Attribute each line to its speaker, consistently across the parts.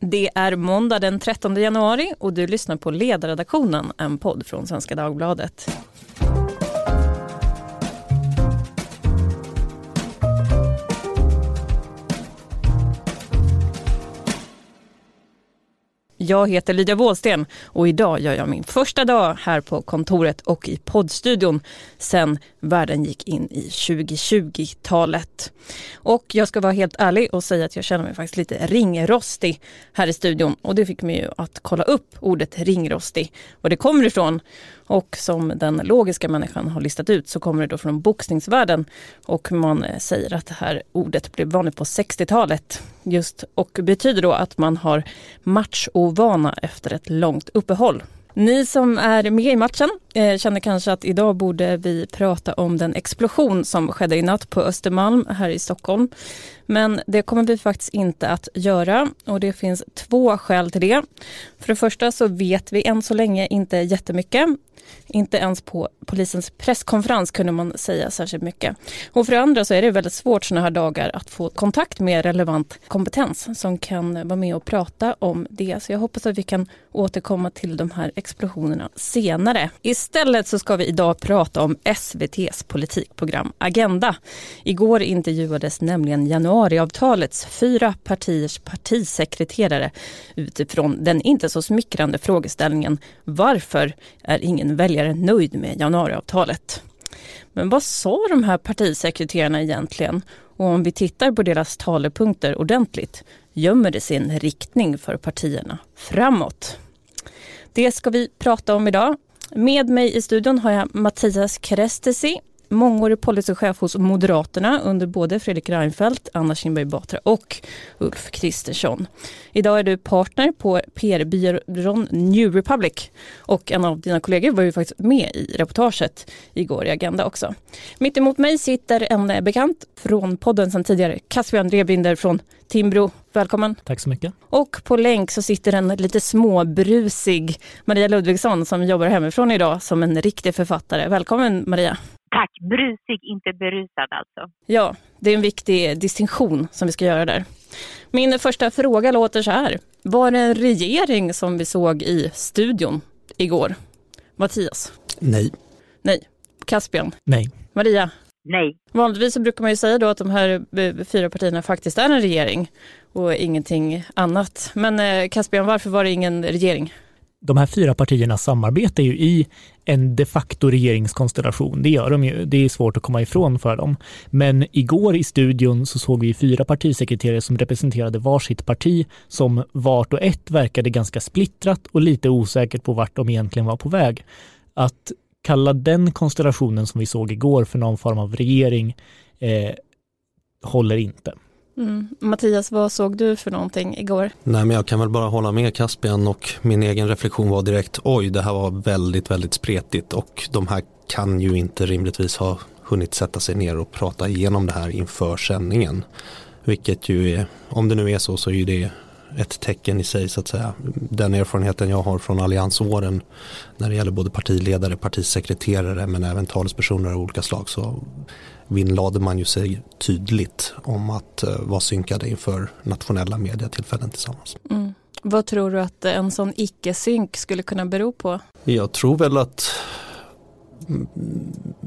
Speaker 1: Det är måndag den 13 januari och du lyssnar på Ledarredaktionen, en podd från Svenska Dagbladet. Jag heter Lydia Wåhlsten och idag gör jag min första dag här på kontoret och i poddstudion sen världen gick in i 2020-talet. Och jag ska vara helt ärlig och säga att jag känner mig faktiskt lite ringrostig här i studion och det fick mig ju att kolla upp ordet ringrostig, var det kommer ifrån. Och som den logiska människan har listat ut så kommer det då från boxningsvärlden och man eh, säger att det här ordet blev vanligt på 60-talet just och betyder då att man har matchovana efter ett långt uppehåll. Ni som är med i matchen eh, känner kanske att idag borde vi prata om den explosion som skedde i natt på Östermalm här i Stockholm. Men det kommer vi faktiskt inte att göra och det finns två skäl till det. För det första så vet vi än så länge inte jättemycket inte ens på polisens presskonferens kunde man säga särskilt mycket. Och för det andra så är det väldigt svårt sådana här dagar att få kontakt med relevant kompetens som kan vara med och prata om det. Så jag hoppas att vi kan återkomma till de här explosionerna senare. Istället så ska vi idag prata om SVTs politikprogram Agenda. Igår intervjuades nämligen januariavtalets fyra partiers partisekreterare utifrån den inte så smickrande frågeställningen varför är ingen väljare nöjd med januariavtalet. Men vad sa de här partisekreterarna egentligen? Och om vi tittar på deras talepunkter ordentligt gömmer det sin riktning för partierna framåt. Det ska vi prata om idag. Med mig i studion har jag Mattias Kerestesi, mångårig policychef hos Moderaterna under både Fredrik Reinfeldt, Anna Kinberg Batra och Ulf Kristersson. Idag är du partner på PR-byrån New Republic och en av dina kollegor var ju faktiskt med i reportaget igår i Agenda också. Mitt emot mig sitter en bekant från podden sedan tidigare, Caspian Rebinder från Timbro. Välkommen.
Speaker 2: Tack så mycket.
Speaker 1: Och på länk så sitter en lite småbrusig Maria Ludvigsson som jobbar hemifrån idag som en riktig författare. Välkommen Maria.
Speaker 3: Tack, brusig, inte berusad alltså.
Speaker 1: Ja, det är en viktig distinktion som vi ska göra där. Min första fråga låter så här. Var det en regering som vi såg i studion igår? Mattias?
Speaker 2: Nej.
Speaker 1: Nej. Caspian?
Speaker 2: Nej.
Speaker 1: Maria?
Speaker 3: Nej.
Speaker 1: Vanligtvis så brukar man ju säga då att de här eh, fyra partierna faktiskt är en regering och ingenting annat. Men eh, Caspian, varför var det ingen regering?
Speaker 2: De här fyra partierna samarbetar ju i en de facto regeringskonstellation. Det gör de ju. Det är svårt att komma ifrån för dem. Men igår i studion så såg vi fyra partisekreterare som representerade varsitt parti som vart och ett verkade ganska splittrat och lite osäkert på vart de egentligen var på väg. Att kalla den konstellationen som vi såg igår för någon form av regering eh, håller inte.
Speaker 1: Mm. Mattias, vad såg du för någonting igår?
Speaker 4: Nej, men jag kan väl bara hålla med Caspian och min egen reflektion var direkt oj, det här var väldigt, väldigt spretigt och de här kan ju inte rimligtvis ha hunnit sätta sig ner och prata igenom det här inför sändningen. Vilket ju är, om det nu är så, så är ju det ett tecken i sig så att säga. Den erfarenheten jag har från alliansåren när det gäller både partiledare, partisekreterare men även talespersoner av olika slag så vinnlade man ju sig tydligt om att uh, vara synkade inför nationella mediatillfällen tillsammans.
Speaker 1: Mm. Vad tror du att en sån icke-synk skulle kunna bero på?
Speaker 4: Jag tror väl att mm,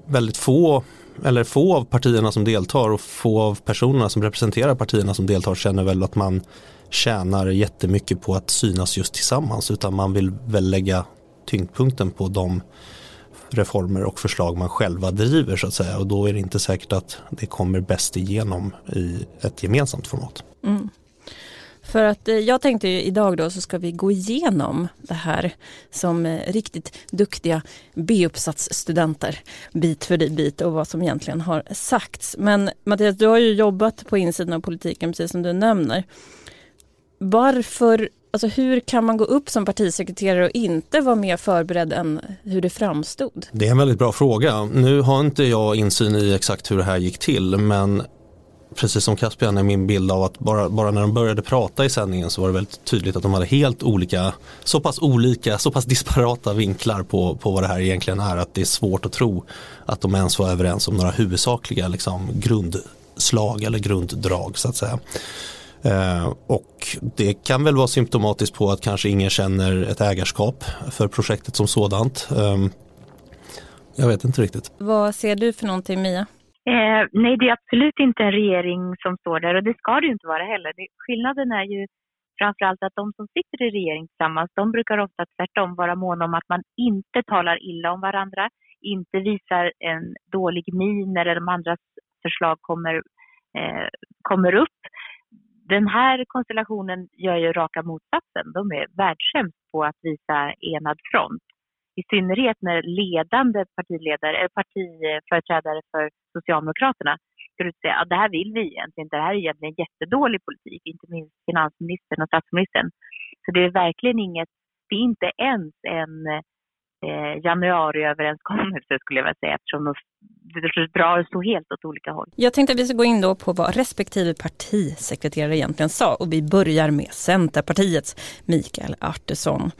Speaker 4: väldigt få eller få av partierna som deltar och få av personerna som representerar partierna som deltar känner väl att man tjänar jättemycket på att synas just tillsammans utan man vill väl lägga tyngdpunkten på de reformer och förslag man själva driver så att säga och då är det inte säkert att det kommer bäst igenom i ett gemensamt format. Mm.
Speaker 1: För att eh, jag tänkte idag då så ska vi gå igenom det här som eh, riktigt duktiga B-uppsatsstudenter bit för bit och vad som egentligen har sagts. Men Mattias, du har ju jobbat på insidan av politiken precis som du nämner. Varför Alltså hur kan man gå upp som partisekreterare och inte vara mer förberedd än hur det framstod?
Speaker 4: Det är en väldigt bra fråga. Nu har inte jag insyn i exakt hur det här gick till men precis som Caspian är min bild av att bara, bara när de började prata i sändningen så var det väldigt tydligt att de hade helt olika, så pass olika, så pass disparata vinklar på, på vad det här egentligen är att det är svårt att tro att de ens var överens om några huvudsakliga liksom, grundslag eller grunddrag så att säga. Eh, och det kan väl vara symptomatiskt på att kanske ingen känner ett ägarskap för projektet som sådant. Ehm, jag vet inte riktigt.
Speaker 1: Vad ser du för någonting Mia?
Speaker 3: Eh, nej, det är absolut inte en regering som står där och det ska det ju inte vara heller. Det, skillnaden är ju framförallt att de som sitter i regering tillsammans, de brukar ofta tvärtom vara måna om att man inte talar illa om varandra, inte visar en dålig min när de andras förslag kommer, eh, kommer upp. Den här konstellationen gör ju raka motsatsen. De är världssämst på att visa enad front. I synnerhet när ledande partiledare, eller partiföreträdare för Socialdemokraterna skulle ut säga att det här vill vi egentligen inte. Det här är egentligen jättedålig politik, inte minst finansministern och statsministern. Så det är verkligen inget, det är inte ens en eh, januariöverenskommelse skulle jag vilja säga eftersom de drar så helt åt olika håll.
Speaker 1: Jag tänkte att vi ska gå in då på vad respektive partisekreterare egentligen sa och vi börjar med Centerpartiets Mikael Artesson.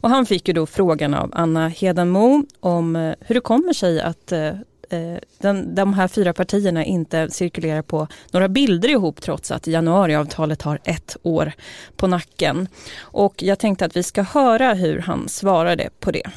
Speaker 1: Och han fick ju då frågan av Anna Hedenmo om eh, hur det kommer sig att eh, eh, den, de här fyra partierna inte cirkulerar på några bilder ihop trots att januariavtalet har ett år på nacken. Och jag tänkte att vi ska höra hur han svarade på det.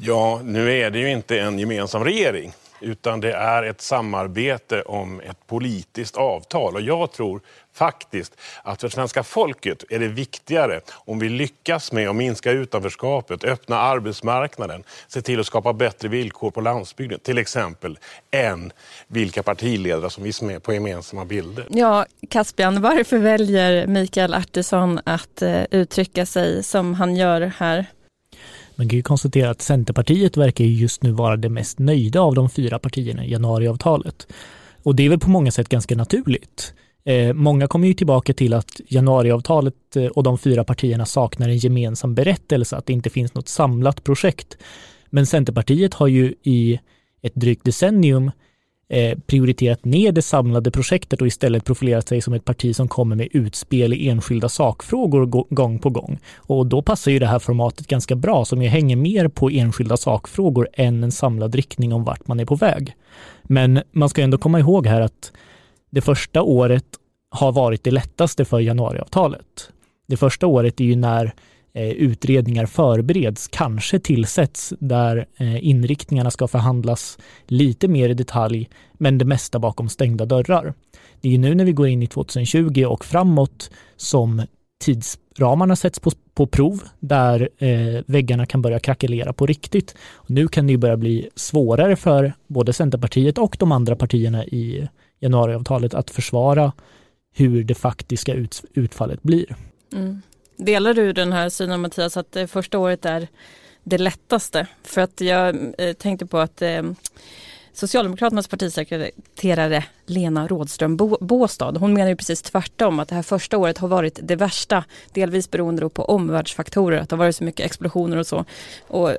Speaker 5: Ja, nu är det ju inte en gemensam regering utan det är ett samarbete om ett politiskt avtal. Och jag tror faktiskt att för svenska folket är det viktigare om vi lyckas med att minska utanförskapet, öppna arbetsmarknaden, se till att skapa bättre villkor på landsbygden till exempel, än vilka partiledare som finns med på gemensamma bilder.
Speaker 1: Ja, Caspian, varför väljer Mikael Artisson att eh, uttrycka sig som han gör här?
Speaker 2: Man kan ju konstatera att Centerpartiet verkar just nu vara det mest nöjda av de fyra partierna i januariavtalet. Och det är väl på många sätt ganska naturligt. Eh, många kommer ju tillbaka till att januariavtalet eh, och de fyra partierna saknar en gemensam berättelse, att det inte finns något samlat projekt. Men Centerpartiet har ju i ett drygt decennium Eh, prioriterat ner det samlade projektet och istället profilerat sig som ett parti som kommer med utspel i enskilda sakfrågor gång på gång. Och då passar ju det här formatet ganska bra som ju hänger mer på enskilda sakfrågor än en samlad riktning om vart man är på väg. Men man ska ändå komma ihåg här att det första året har varit det lättaste för januariavtalet. Det första året är ju när Eh, utredningar förbereds, kanske tillsätts, där eh, inriktningarna ska förhandlas lite mer i detalj, men det mesta bakom stängda dörrar. Det är ju nu när vi går in i 2020 och framåt som tidsramarna sätts på, på prov, där eh, väggarna kan börja krackelera på riktigt. Och nu kan det ju börja bli svårare för både Centerpartiet och de andra partierna i januariavtalet att försvara hur det faktiska utfallet blir. Mm.
Speaker 1: Delar du den här synen Mattias att det första året är det lättaste? För att jag eh, tänkte på att eh, Socialdemokraternas partisekreterare Lena Rådström Båstad, hon menar ju precis tvärtom att det här första året har varit det värsta, delvis beroende på omvärldsfaktorer, att det har varit så mycket explosioner och så. Och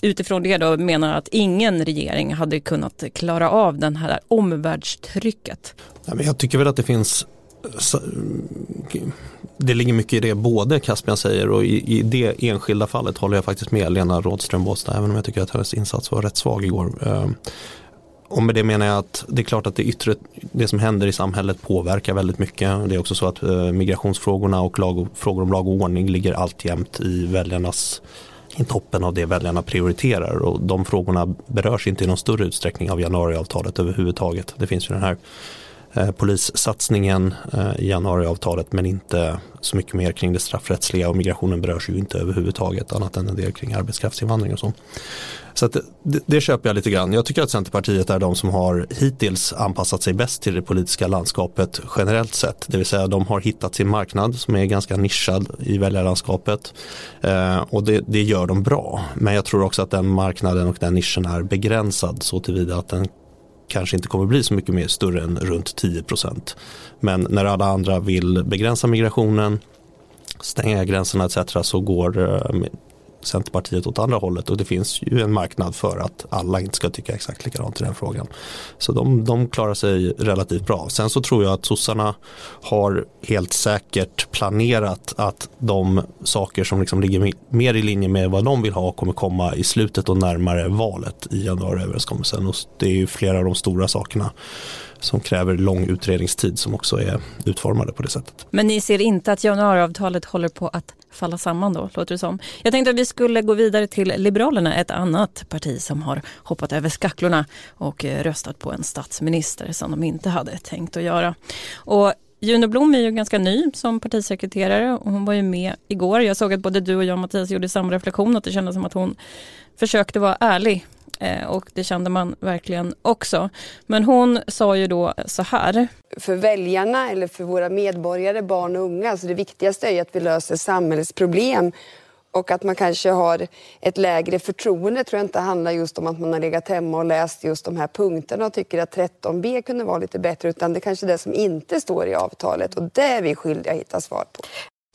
Speaker 1: utifrån det då menar att ingen regering hade kunnat klara av den här omvärldstrycket.
Speaker 4: jag tycker väl att det finns det ligger mycket i det både Caspian säger och i, i det enskilda fallet håller jag faktiskt med Lena Rådström Båstad även om jag tycker att hennes insats var rätt svag igår. Ehm, och med det menar jag att det är klart att det yttre, det som händer i samhället påverkar väldigt mycket. Det är också så att eh, migrationsfrågorna och lag, frågor om lag och ordning ligger alltjämt i väljarnas i toppen av det väljarna prioriterar och de frågorna berörs inte i någon större utsträckning av januariavtalet överhuvudtaget. Det finns ju den här Eh, polissatsningen eh, i januariavtalet men inte så mycket mer kring det straffrättsliga och migrationen berörs ju inte överhuvudtaget annat än en del kring arbetskraftsinvandring och så. Så att det, det, köper jag lite grann. Jag tycker att Centerpartiet är de som har hittills anpassat sig bäst till det politiska landskapet generellt sett. Det vill säga de har hittat sin marknad som är ganska nischad i väljarlandskapet. Eh, och det, det, gör de bra. Men jag tror också att den marknaden och den nischen är begränsad så tillvida att den kanske inte kommer bli så mycket mer större än runt 10% Men när alla andra vill begränsa migrationen, stänga gränserna etc. så går eh, Centerpartiet åt andra hållet och det finns ju en marknad för att alla inte ska tycka exakt likadant i den frågan. Så de, de klarar sig relativt bra. Sen så tror jag att sossarna har helt säkert planerat att de saker som liksom ligger mer i linje med vad de vill ha kommer komma i slutet och närmare valet i januariöverenskommelsen. Och det är ju flera av de stora sakerna som kräver lång utredningstid som också är utformade på det sättet.
Speaker 1: Men ni ser inte att januariavtalet håller på att falla samman då, låter det som. Jag tänkte att vi skulle gå vidare till Liberalerna, ett annat parti som har hoppat över skacklorna och eh, röstat på en statsminister som de inte hade tänkt att göra. Och Juno Blom är ju ganska ny som partisekreterare och hon var ju med igår. Jag såg att både du och jag Mattias gjorde samma reflektion att det kändes som att hon försökte vara ärlig Eh, och det kände man verkligen också. Men hon sa ju då så här.
Speaker 6: För väljarna eller för våra medborgare, barn och unga, så det viktigaste är att vi löser samhällsproblem och att man kanske har ett lägre förtroende tror jag inte handlar just om att man har legat hemma och läst just de här punkterna och tycker att 13b kunde vara lite bättre utan det är kanske är det som inte står i avtalet och det är vi skyldiga att hitta svar på.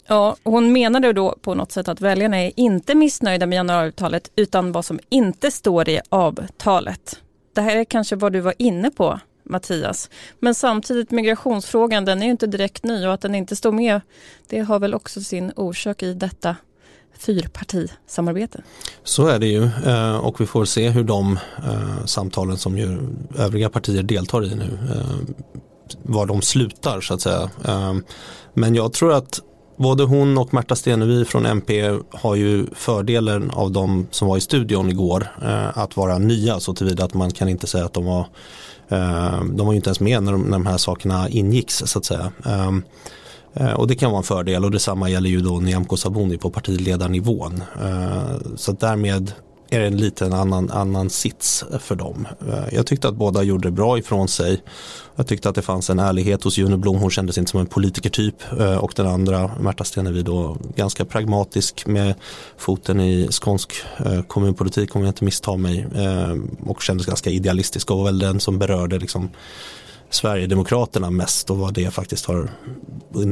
Speaker 1: Ja, hon menade då på något sätt att väljarna är inte missnöjda med januariavtalet utan vad som inte står i avtalet. Det här är kanske vad du var inne på Mattias. Men samtidigt migrationsfrågan den är ju inte direkt ny och att den inte står med det har väl också sin orsak i detta fyrpartisamarbete.
Speaker 4: Så är det ju eh, och vi får se hur de eh, samtalen som ju övriga partier deltar i nu eh, var de slutar så att säga. Men jag tror att Både hon och Märta Stenevi från MP har ju fördelen av de som var i studion igår eh, att vara nya så tillvida att man kan inte säga att de var eh, de var ju inte ens med när de, när de här sakerna ingicks så att säga. Ehm, eh, och det kan vara en fördel och detsamma gäller ju då Nyamko Sabuni på partiledarnivån. Eh, så därmed är det en liten annan, annan sits för dem. Eh, jag tyckte att båda gjorde bra ifrån sig. Jag tyckte att det fanns en ärlighet hos Juno Blom, hon kändes inte som en politikertyp eh, och den andra, Märta Stenevi då, ganska pragmatisk med foten i skånsk eh, kommunpolitik om jag inte misstar mig och kändes ganska idealistisk och var väl den som berörde liksom Sverigedemokraterna mest och vad det faktiskt har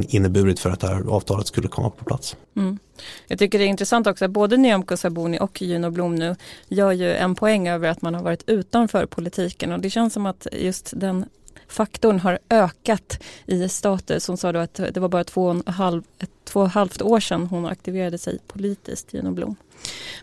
Speaker 4: inneburit för att det här avtalet skulle komma på plats. Mm.
Speaker 1: Jag tycker det är intressant också att både Nyamko Sabuni och Juno Blom nu gör ju en poäng över att man har varit utanför politiken och det känns som att just den faktorn har ökat i status. Hon sa då att det var bara två och, halv, två och ett halvt år sedan hon aktiverade sig politiskt, Juno Blom.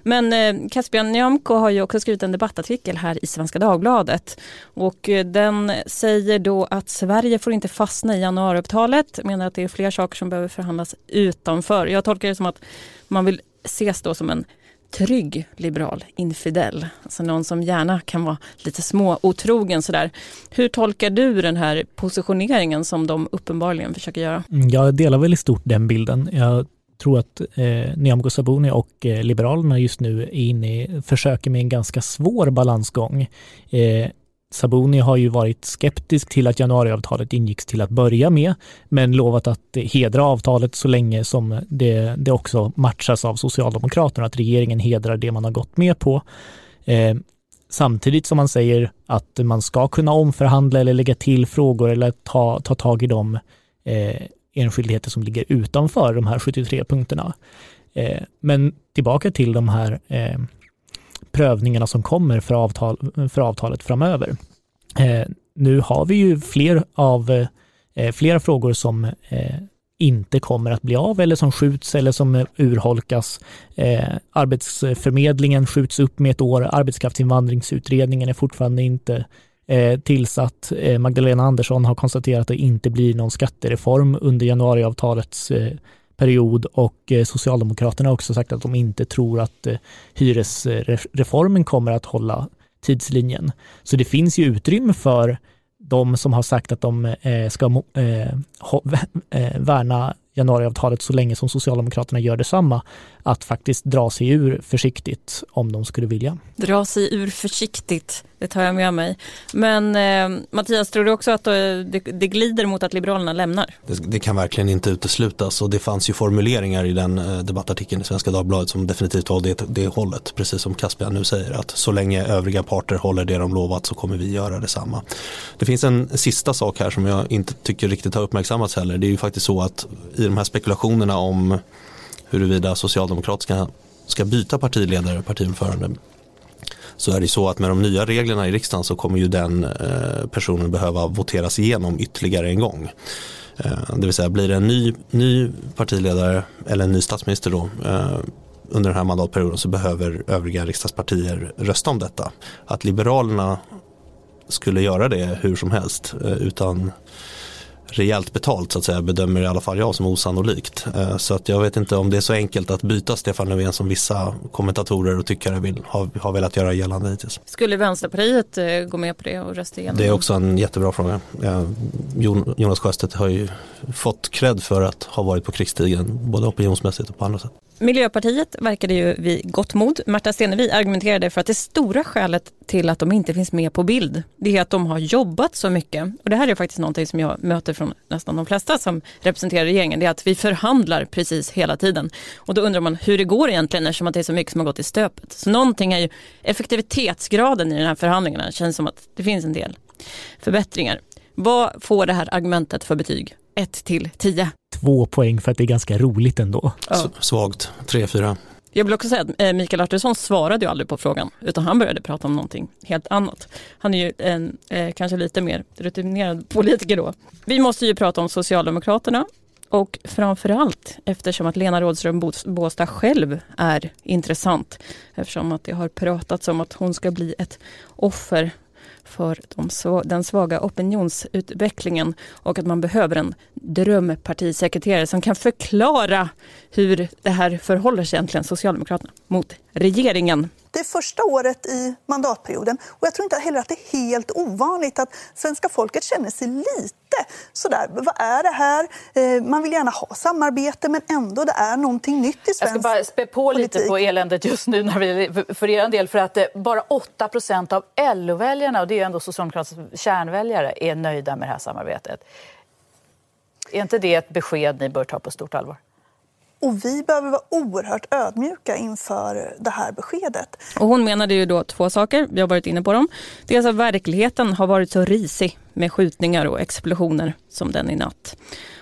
Speaker 1: Men eh, Caspian Nyamko har ju också skrivit en debattartikel här i Svenska Dagbladet och eh, den säger då att Sverige får inte fastna i januariavtalet, menar att det är fler saker som behöver förhandlas utanför. Jag tolkar det som att man vill ses då som en trygg liberal infidel. Alltså någon som gärna kan vara lite små otrogen sådär. Hur tolkar du den här positioneringen som de uppenbarligen försöker göra?
Speaker 2: Mm, jag delar väl i stort den bilden. Jag tror att eh, Nyamko Sabuni och eh, Liberalerna just nu är inne i, försöker med en ganska svår balansgång. Eh, Sabuni har ju varit skeptisk till att januariavtalet ingicks till att börja med, men lovat att hedra avtalet så länge som det, det också matchas av Socialdemokraterna, att regeringen hedrar det man har gått med på. Eh, samtidigt som man säger att man ska kunna omförhandla eller lägga till frågor eller ta, ta tag i de eh, enskildheter som ligger utanför de här 73 punkterna. Eh, men tillbaka till de här eh, prövningarna som kommer för, avtal, för avtalet framöver. Eh, nu har vi ju fler av eh, flera frågor som eh, inte kommer att bli av eller som skjuts eller som eh, urholkas. Eh, arbetsförmedlingen skjuts upp med ett år. Arbetskraftsinvandringsutredningen är fortfarande inte eh, tillsatt. Eh, Magdalena Andersson har konstaterat att det inte blir någon skattereform under januariavtalets eh, period och eh, Socialdemokraterna har också sagt att de inte tror att eh, hyresreformen kommer att hålla tidslinjen. Så det finns ju utrymme för de som har sagt att de ska värna januariavtalet så länge som Socialdemokraterna gör detsamma, att faktiskt dra sig ur försiktigt om de skulle vilja.
Speaker 1: Dra sig ur försiktigt, det tar jag med mig. Men eh, Mattias, tror du också att det, det glider mot att Liberalerna lämnar?
Speaker 4: Det, det, kan verkligen inte uteslutas och det fanns ju formuleringar i den eh, debattartikeln i Svenska Dagbladet som definitivt var det, det hållet, precis som Caspian nu säger, att så länge övriga parter håller det de lovat så kommer vi göra detsamma. Det finns en sista sak här som jag inte tycker riktigt har uppmärksammats heller. Det är ju faktiskt så att i de här spekulationerna om huruvida Socialdemokraterna ska byta partiledare och partiordförande så är det så att med de nya reglerna i riksdagen så kommer ju den eh, personen behöva voteras igenom ytterligare en gång. Eh, det vill säga blir det en ny, ny partiledare eller en ny statsminister då eh, under den här mandatperioden så behöver övriga riksdagspartier rösta om detta. Att Liberalerna skulle göra det hur som helst utan rejält betalt så att säga bedömer i alla fall jag som osannolikt. Eh, så att jag vet inte om det är så enkelt att byta Stefan Löfven som vissa kommentatorer och tyckare vill, har, har velat göra gällande hittills.
Speaker 1: Skulle Vänsterpartiet eh, gå med på det och rösta igenom?
Speaker 4: Det är också en jättebra fråga. Jonas Sjöstedt har ju fått cred för att ha varit på krigsstigen både opinionsmässigt och på andra sätt.
Speaker 1: Miljöpartiet verkade ju vid gott mod. Märta Stenevi argumenterade för att det stora skälet till att de inte finns med på bild, det är att de har jobbat så mycket. Och det här är faktiskt någonting som jag möter från nästan de flesta som representerar regeringen, det är att vi förhandlar precis hela tiden. Och då undrar man hur det går egentligen eftersom att det är så mycket som har gått i stöpet. Så någonting är ju effektivitetsgraden i den här förhandlingarna, det känns som att det finns en del förbättringar. Vad får det här argumentet för betyg? 1 till 10?
Speaker 2: Två poäng för att det är ganska roligt ändå.
Speaker 4: Ja. Svagt, 3-4.
Speaker 1: Jag vill också säga att eh, Mikael Artursson svarade ju aldrig på frågan utan han började prata om någonting helt annat. Han är ju en eh, kanske lite mer rutinerad politiker då. Vi måste ju prata om Socialdemokraterna och framförallt eftersom att Lena Rådström Båstad själv är intressant eftersom att det har pratats om att hon ska bli ett offer för de, den svaga opinionsutvecklingen och att man behöver en drömpartisekreterare som kan förklara hur det här förhåller sig egentligen, Socialdemokraterna, mot regeringen.
Speaker 7: Det är första året i mandatperioden och jag tror inte heller att det är helt ovanligt att svenska folket känner sig lite sådär, vad är det här? Eh, man vill gärna ha samarbete men ändå det är någonting nytt i svensk
Speaker 8: Jag ska bara spä på lite
Speaker 7: politik.
Speaker 8: på eländet just nu när vi, för er del för att eh, bara 8% av LO-väljarna, och det är ändå Socialdemokraternas kärnväljare, är nöjda med det här samarbetet. Är inte det ett besked ni bör ta på stort allvar?
Speaker 7: Och vi behöver vara oerhört ödmjuka inför det här beskedet.
Speaker 1: Och hon menade ju då två saker, vi har varit inne på dem. Dels att verkligheten har varit så risig med skjutningar och explosioner som den i natt.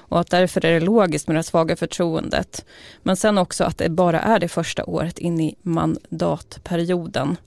Speaker 1: Och att därför är det logiskt med det svaga förtroendet. Men sen också att det bara är det första året in i mandatperioden.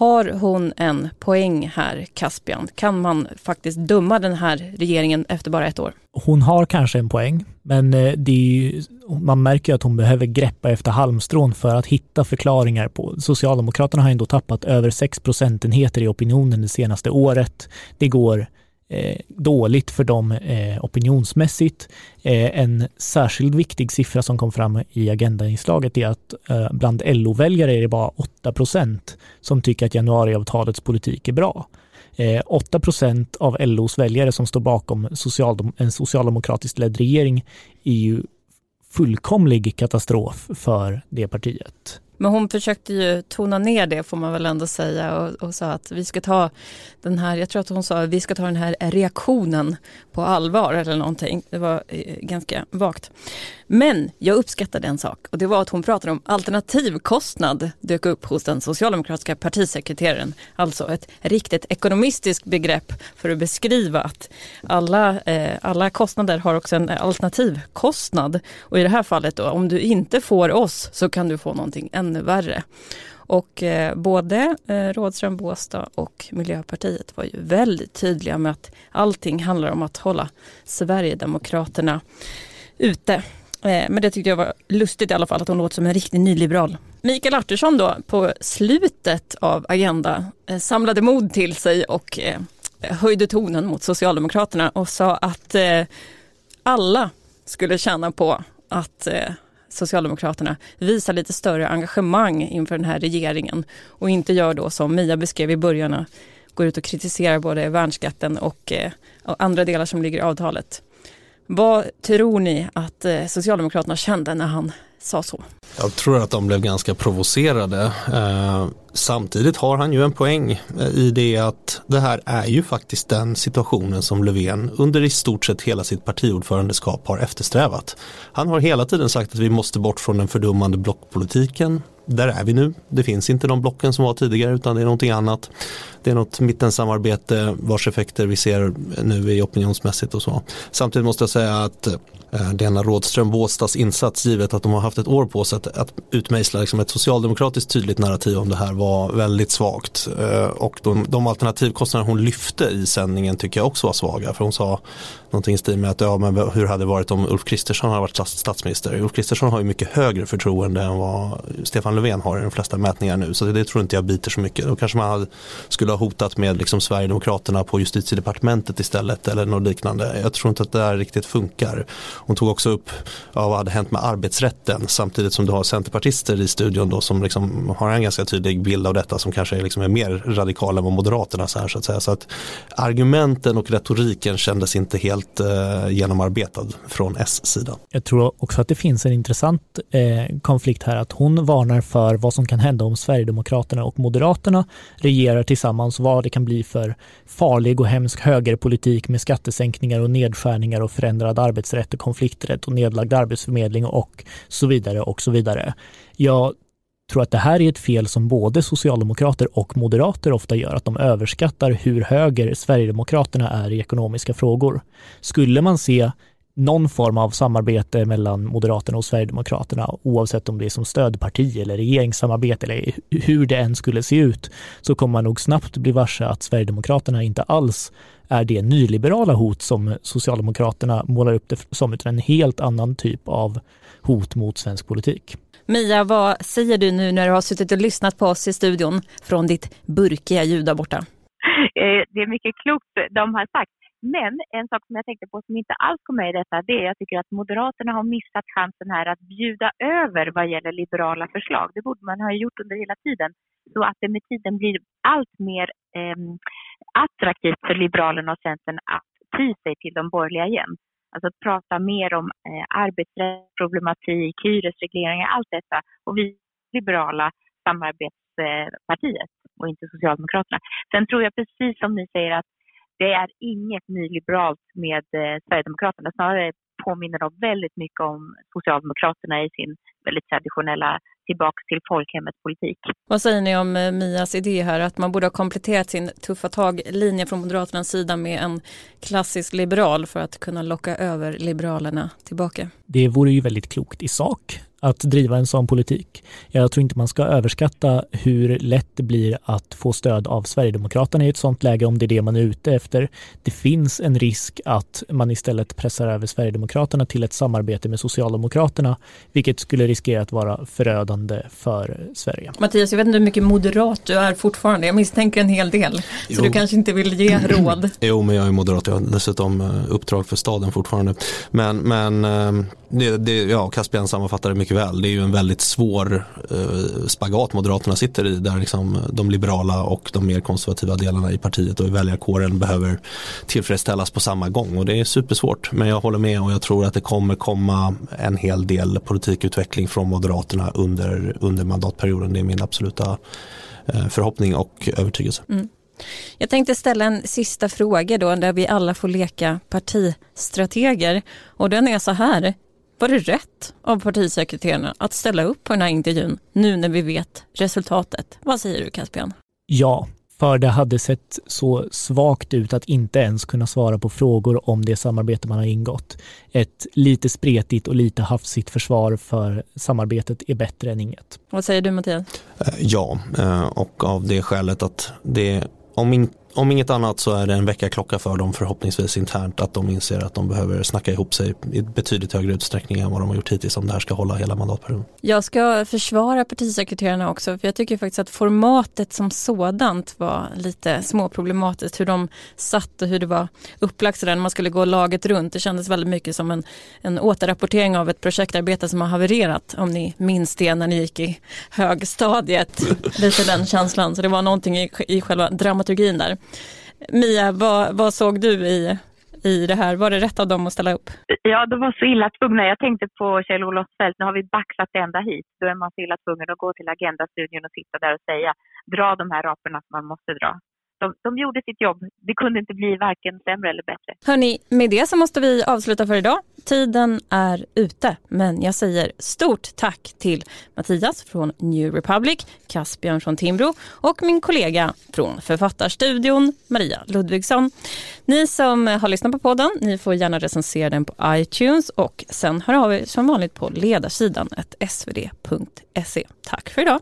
Speaker 1: Har hon en poäng här, Caspian? Kan man faktiskt döma den här regeringen efter bara ett år?
Speaker 2: Hon har kanske en poäng, men eh, ju, man märker att hon behöver greppa efter halmstrån för att hitta förklaringar på. Socialdemokraterna har ändå tappat över 6 procentenheter i opinionen det senaste året. Det går Eh, dåligt för dem eh, opinionsmässigt. Eh, en särskilt viktig siffra som kom fram i agendainslaget är att eh, bland LO-väljare är det bara 8 procent som tycker att januariavtalets politik är bra. 8 eh, procent av LOs väljare som står bakom socialdem en socialdemokratiskt ledd regering är ju fullkomlig katastrof för det partiet.
Speaker 1: Men hon försökte ju tona ner det får man väl ändå säga och, och sa att vi ska ta den här, jag tror att hon sa att vi ska ta den här reaktionen på allvar eller någonting. Det var eh, ganska vagt. Men jag uppskattade en sak och det var att hon pratade om alternativkostnad dök upp hos den socialdemokratiska partisekreteraren. Alltså ett riktigt ekonomistiskt begrepp för att beskriva att alla, eh, alla kostnader har också en alternativkostnad. Och i det här fallet då, om du inte får oss så kan du få någonting ännu värre. Och eh, både eh, Rådström Båstad och Miljöpartiet var ju väldigt tydliga med att allting handlar om att hålla Sverigedemokraterna ute. Eh, men det tyckte jag var lustigt i alla fall att hon låter som en riktig nyliberal. Mikael Artursson då på slutet av Agenda eh, samlade mod till sig och eh, höjde tonen mot Socialdemokraterna och sa att alla skulle tjäna på att Socialdemokraterna visar lite större engagemang inför den här regeringen och inte gör då som Mia beskrev i början, går ut och kritiserar både värnskatten och, och andra delar som ligger i avtalet. Vad tror ni att eh, Socialdemokraterna kände när han sa så?
Speaker 4: Jag tror att de blev ganska provocerade. Eh, samtidigt har han ju en poäng eh, i det att det här är ju faktiskt den situationen som Löfven under i stort sett hela sitt partiordförandeskap har eftersträvat. Han har hela tiden sagt att vi måste bort från den fördummande blockpolitiken. Där är vi nu. Det finns inte de blocken som var tidigare utan det är någonting annat. Det är något mittensamarbete vars effekter vi ser nu i opinionsmässigt och så. Samtidigt måste jag säga att eh, Lena Rådström Båstads insats givet att de har haft ett år på sig att, att utmejsla liksom ett socialdemokratiskt tydligt narrativ om det här var väldigt svagt. Eh, och de, de alternativkostnader hon lyfte i sändningen tycker jag också var svaga. För hon sa någonting i stil med att ja, men hur hade det varit om Ulf Kristersson hade varit statsminister? Ulf Kristersson har ju mycket högre förtroende än vad Stefan Löfven har i de flesta mätningar nu. Så det, det tror inte jag biter så mycket. Då kanske man hade, skulle ha hotat med liksom Sverigedemokraterna på justitiedepartementet istället eller något liknande. Jag tror inte att det där riktigt funkar. Hon tog också upp ja, vad hade hänt med arbetsrätten samtidigt som du har centerpartister i studion då som liksom har en ganska tydlig bild av detta som kanske är, liksom är mer radikal än vad Moderaterna så här så att säga. Så att argumenten och retoriken kändes inte helt eh, genomarbetad från S-sidan.
Speaker 2: Jag tror också att det finns en intressant eh, konflikt här att hon varnar för vad som kan hända om Sverigedemokraterna och Moderaterna regerar tillsammans, vad det kan bli för farlig och hemsk högerpolitik med skattesänkningar och nedskärningar och förändrad arbetsrätt och konflikträtt och nedlagd arbetsförmedling och så vidare och så vidare. Jag tror att det här är ett fel som både socialdemokrater och moderater ofta gör, att de överskattar hur höger Sverigedemokraterna är i ekonomiska frågor. Skulle man se någon form av samarbete mellan Moderaterna och Sverigedemokraterna, oavsett om det är som stödparti eller regeringssamarbete eller hur det än skulle se ut, så kommer man nog snabbt bli varse att Sverigedemokraterna inte alls är det nyliberala hot som Socialdemokraterna målar upp det som, utan en helt annan typ av hot mot svensk politik.
Speaker 1: Mia, vad säger du nu när du har suttit och lyssnat på oss i studion från ditt burkiga ljud där borta?
Speaker 3: Eh, det är mycket klokt de har sagt. Men en sak som jag tänkte på som inte alls kom med i detta, det är jag tycker att Moderaterna har missat chansen här att bjuda över vad gäller liberala förslag. Det borde man ha gjort under hela tiden. Så att det med tiden blir allt mer eh, attraktivt för Liberalerna och Centern att ty sig till de borgerliga igen. Alltså att prata mer om eh, arbetsrättsproblematik, hyresregleringar, allt detta. Och vi liberala samarbetspartiet och inte Socialdemokraterna. Sen tror jag precis som ni säger att det är inget nyliberalt med eh, Sverigedemokraterna. Snarare påminner de väldigt mycket om Socialdemokraterna i sin väldigt traditionella tillbaka till folkhemmet politik.
Speaker 1: Vad säger ni om eh, Mias idé här att man borde ha kompletterat sin tuffa tag-linje från Moderaternas sida med en klassisk liberal för att kunna locka över Liberalerna tillbaka?
Speaker 2: Det vore ju väldigt klokt i sak att driva en sån politik. Jag tror inte man ska överskatta hur lätt det blir att få stöd av Sverigedemokraterna i ett sånt läge om det är det man är ute efter. Det finns en risk att man istället pressar över Sverigedemokraterna till ett samarbete med Socialdemokraterna, vilket skulle riskera att vara förödande för Sverige.
Speaker 1: Mattias, jag vet inte hur mycket moderat du är fortfarande. Jag misstänker en hel del, så jo. du kanske inte vill ge råd.
Speaker 4: Jo, men jag är moderat. Jag har dessutom eh, uppdrag för staden fortfarande. Men, men eh, det, det, ja, Caspian sammanfattar det mycket väl. Det är ju en väldigt svår eh, spagat Moderaterna sitter i där liksom eh, de liberala och de mer konservativa delarna i partiet och i väljarkåren behöver tillfredsställas på samma gång och det är supersvårt. Men jag håller med och jag tror att det kommer komma en hel del politikutveckling från Moderaterna under, under mandatperioden. Det är min absoluta eh, förhoppning och övertygelse. Mm.
Speaker 1: Jag tänkte ställa en sista fråga då där vi alla får leka partistrateger och den är så här. Var det rätt av partisekreterarna att ställa upp på den här intervjun nu när vi vet resultatet? Vad säger du Caspian?
Speaker 2: Ja, för det hade sett så svagt ut att inte ens kunna svara på frågor om det samarbete man har ingått. Ett lite spretigt och lite hafsigt försvar för samarbetet är bättre än inget.
Speaker 1: Vad säger du Mattias?
Speaker 4: Eh, ja, eh, och av det skälet att det om, in, om inget annat så är det en väckarklocka för dem förhoppningsvis internt att de inser att de behöver snacka ihop sig i betydligt högre utsträckning än vad de har gjort hittills om det här ska hålla hela mandatperioden.
Speaker 1: Jag ska försvara partisekreterarna också för jag tycker faktiskt att formatet som sådant var lite småproblematiskt hur de satt och hur det var upplagt sådär när man skulle gå laget runt. Det kändes väldigt mycket som en, en återrapportering av ett projektarbete som har havererat om ni minns det när ni gick i högstadiet. lite den känslan så det var någonting i, i själva dramaturgin där. Mia, vad, vad såg du i, i det här? Var det rätt av dem att ställa upp?
Speaker 3: Ja, de var så illa tvungna. Jag tänkte på Kjell-Olof Feldt, nu har vi baxat ända hit. Då är man så illa tvungen att gå till Agenda-studion och sitta där och säga dra de här raporna som man måste dra de, de gjorde sitt jobb. Det kunde inte bli varken sämre eller bättre.
Speaker 1: Hörni, med det så måste vi avsluta för idag. Tiden är ute, men jag säger stort tack till Mattias från New Republic, Caspian från Timbro och min kollega från Författarstudion, Maria Ludvigsson. Ni som har lyssnat på podden, ni får gärna recensera den på iTunes och sen hör av er som vanligt på ledarsidan svd.se. Tack för idag.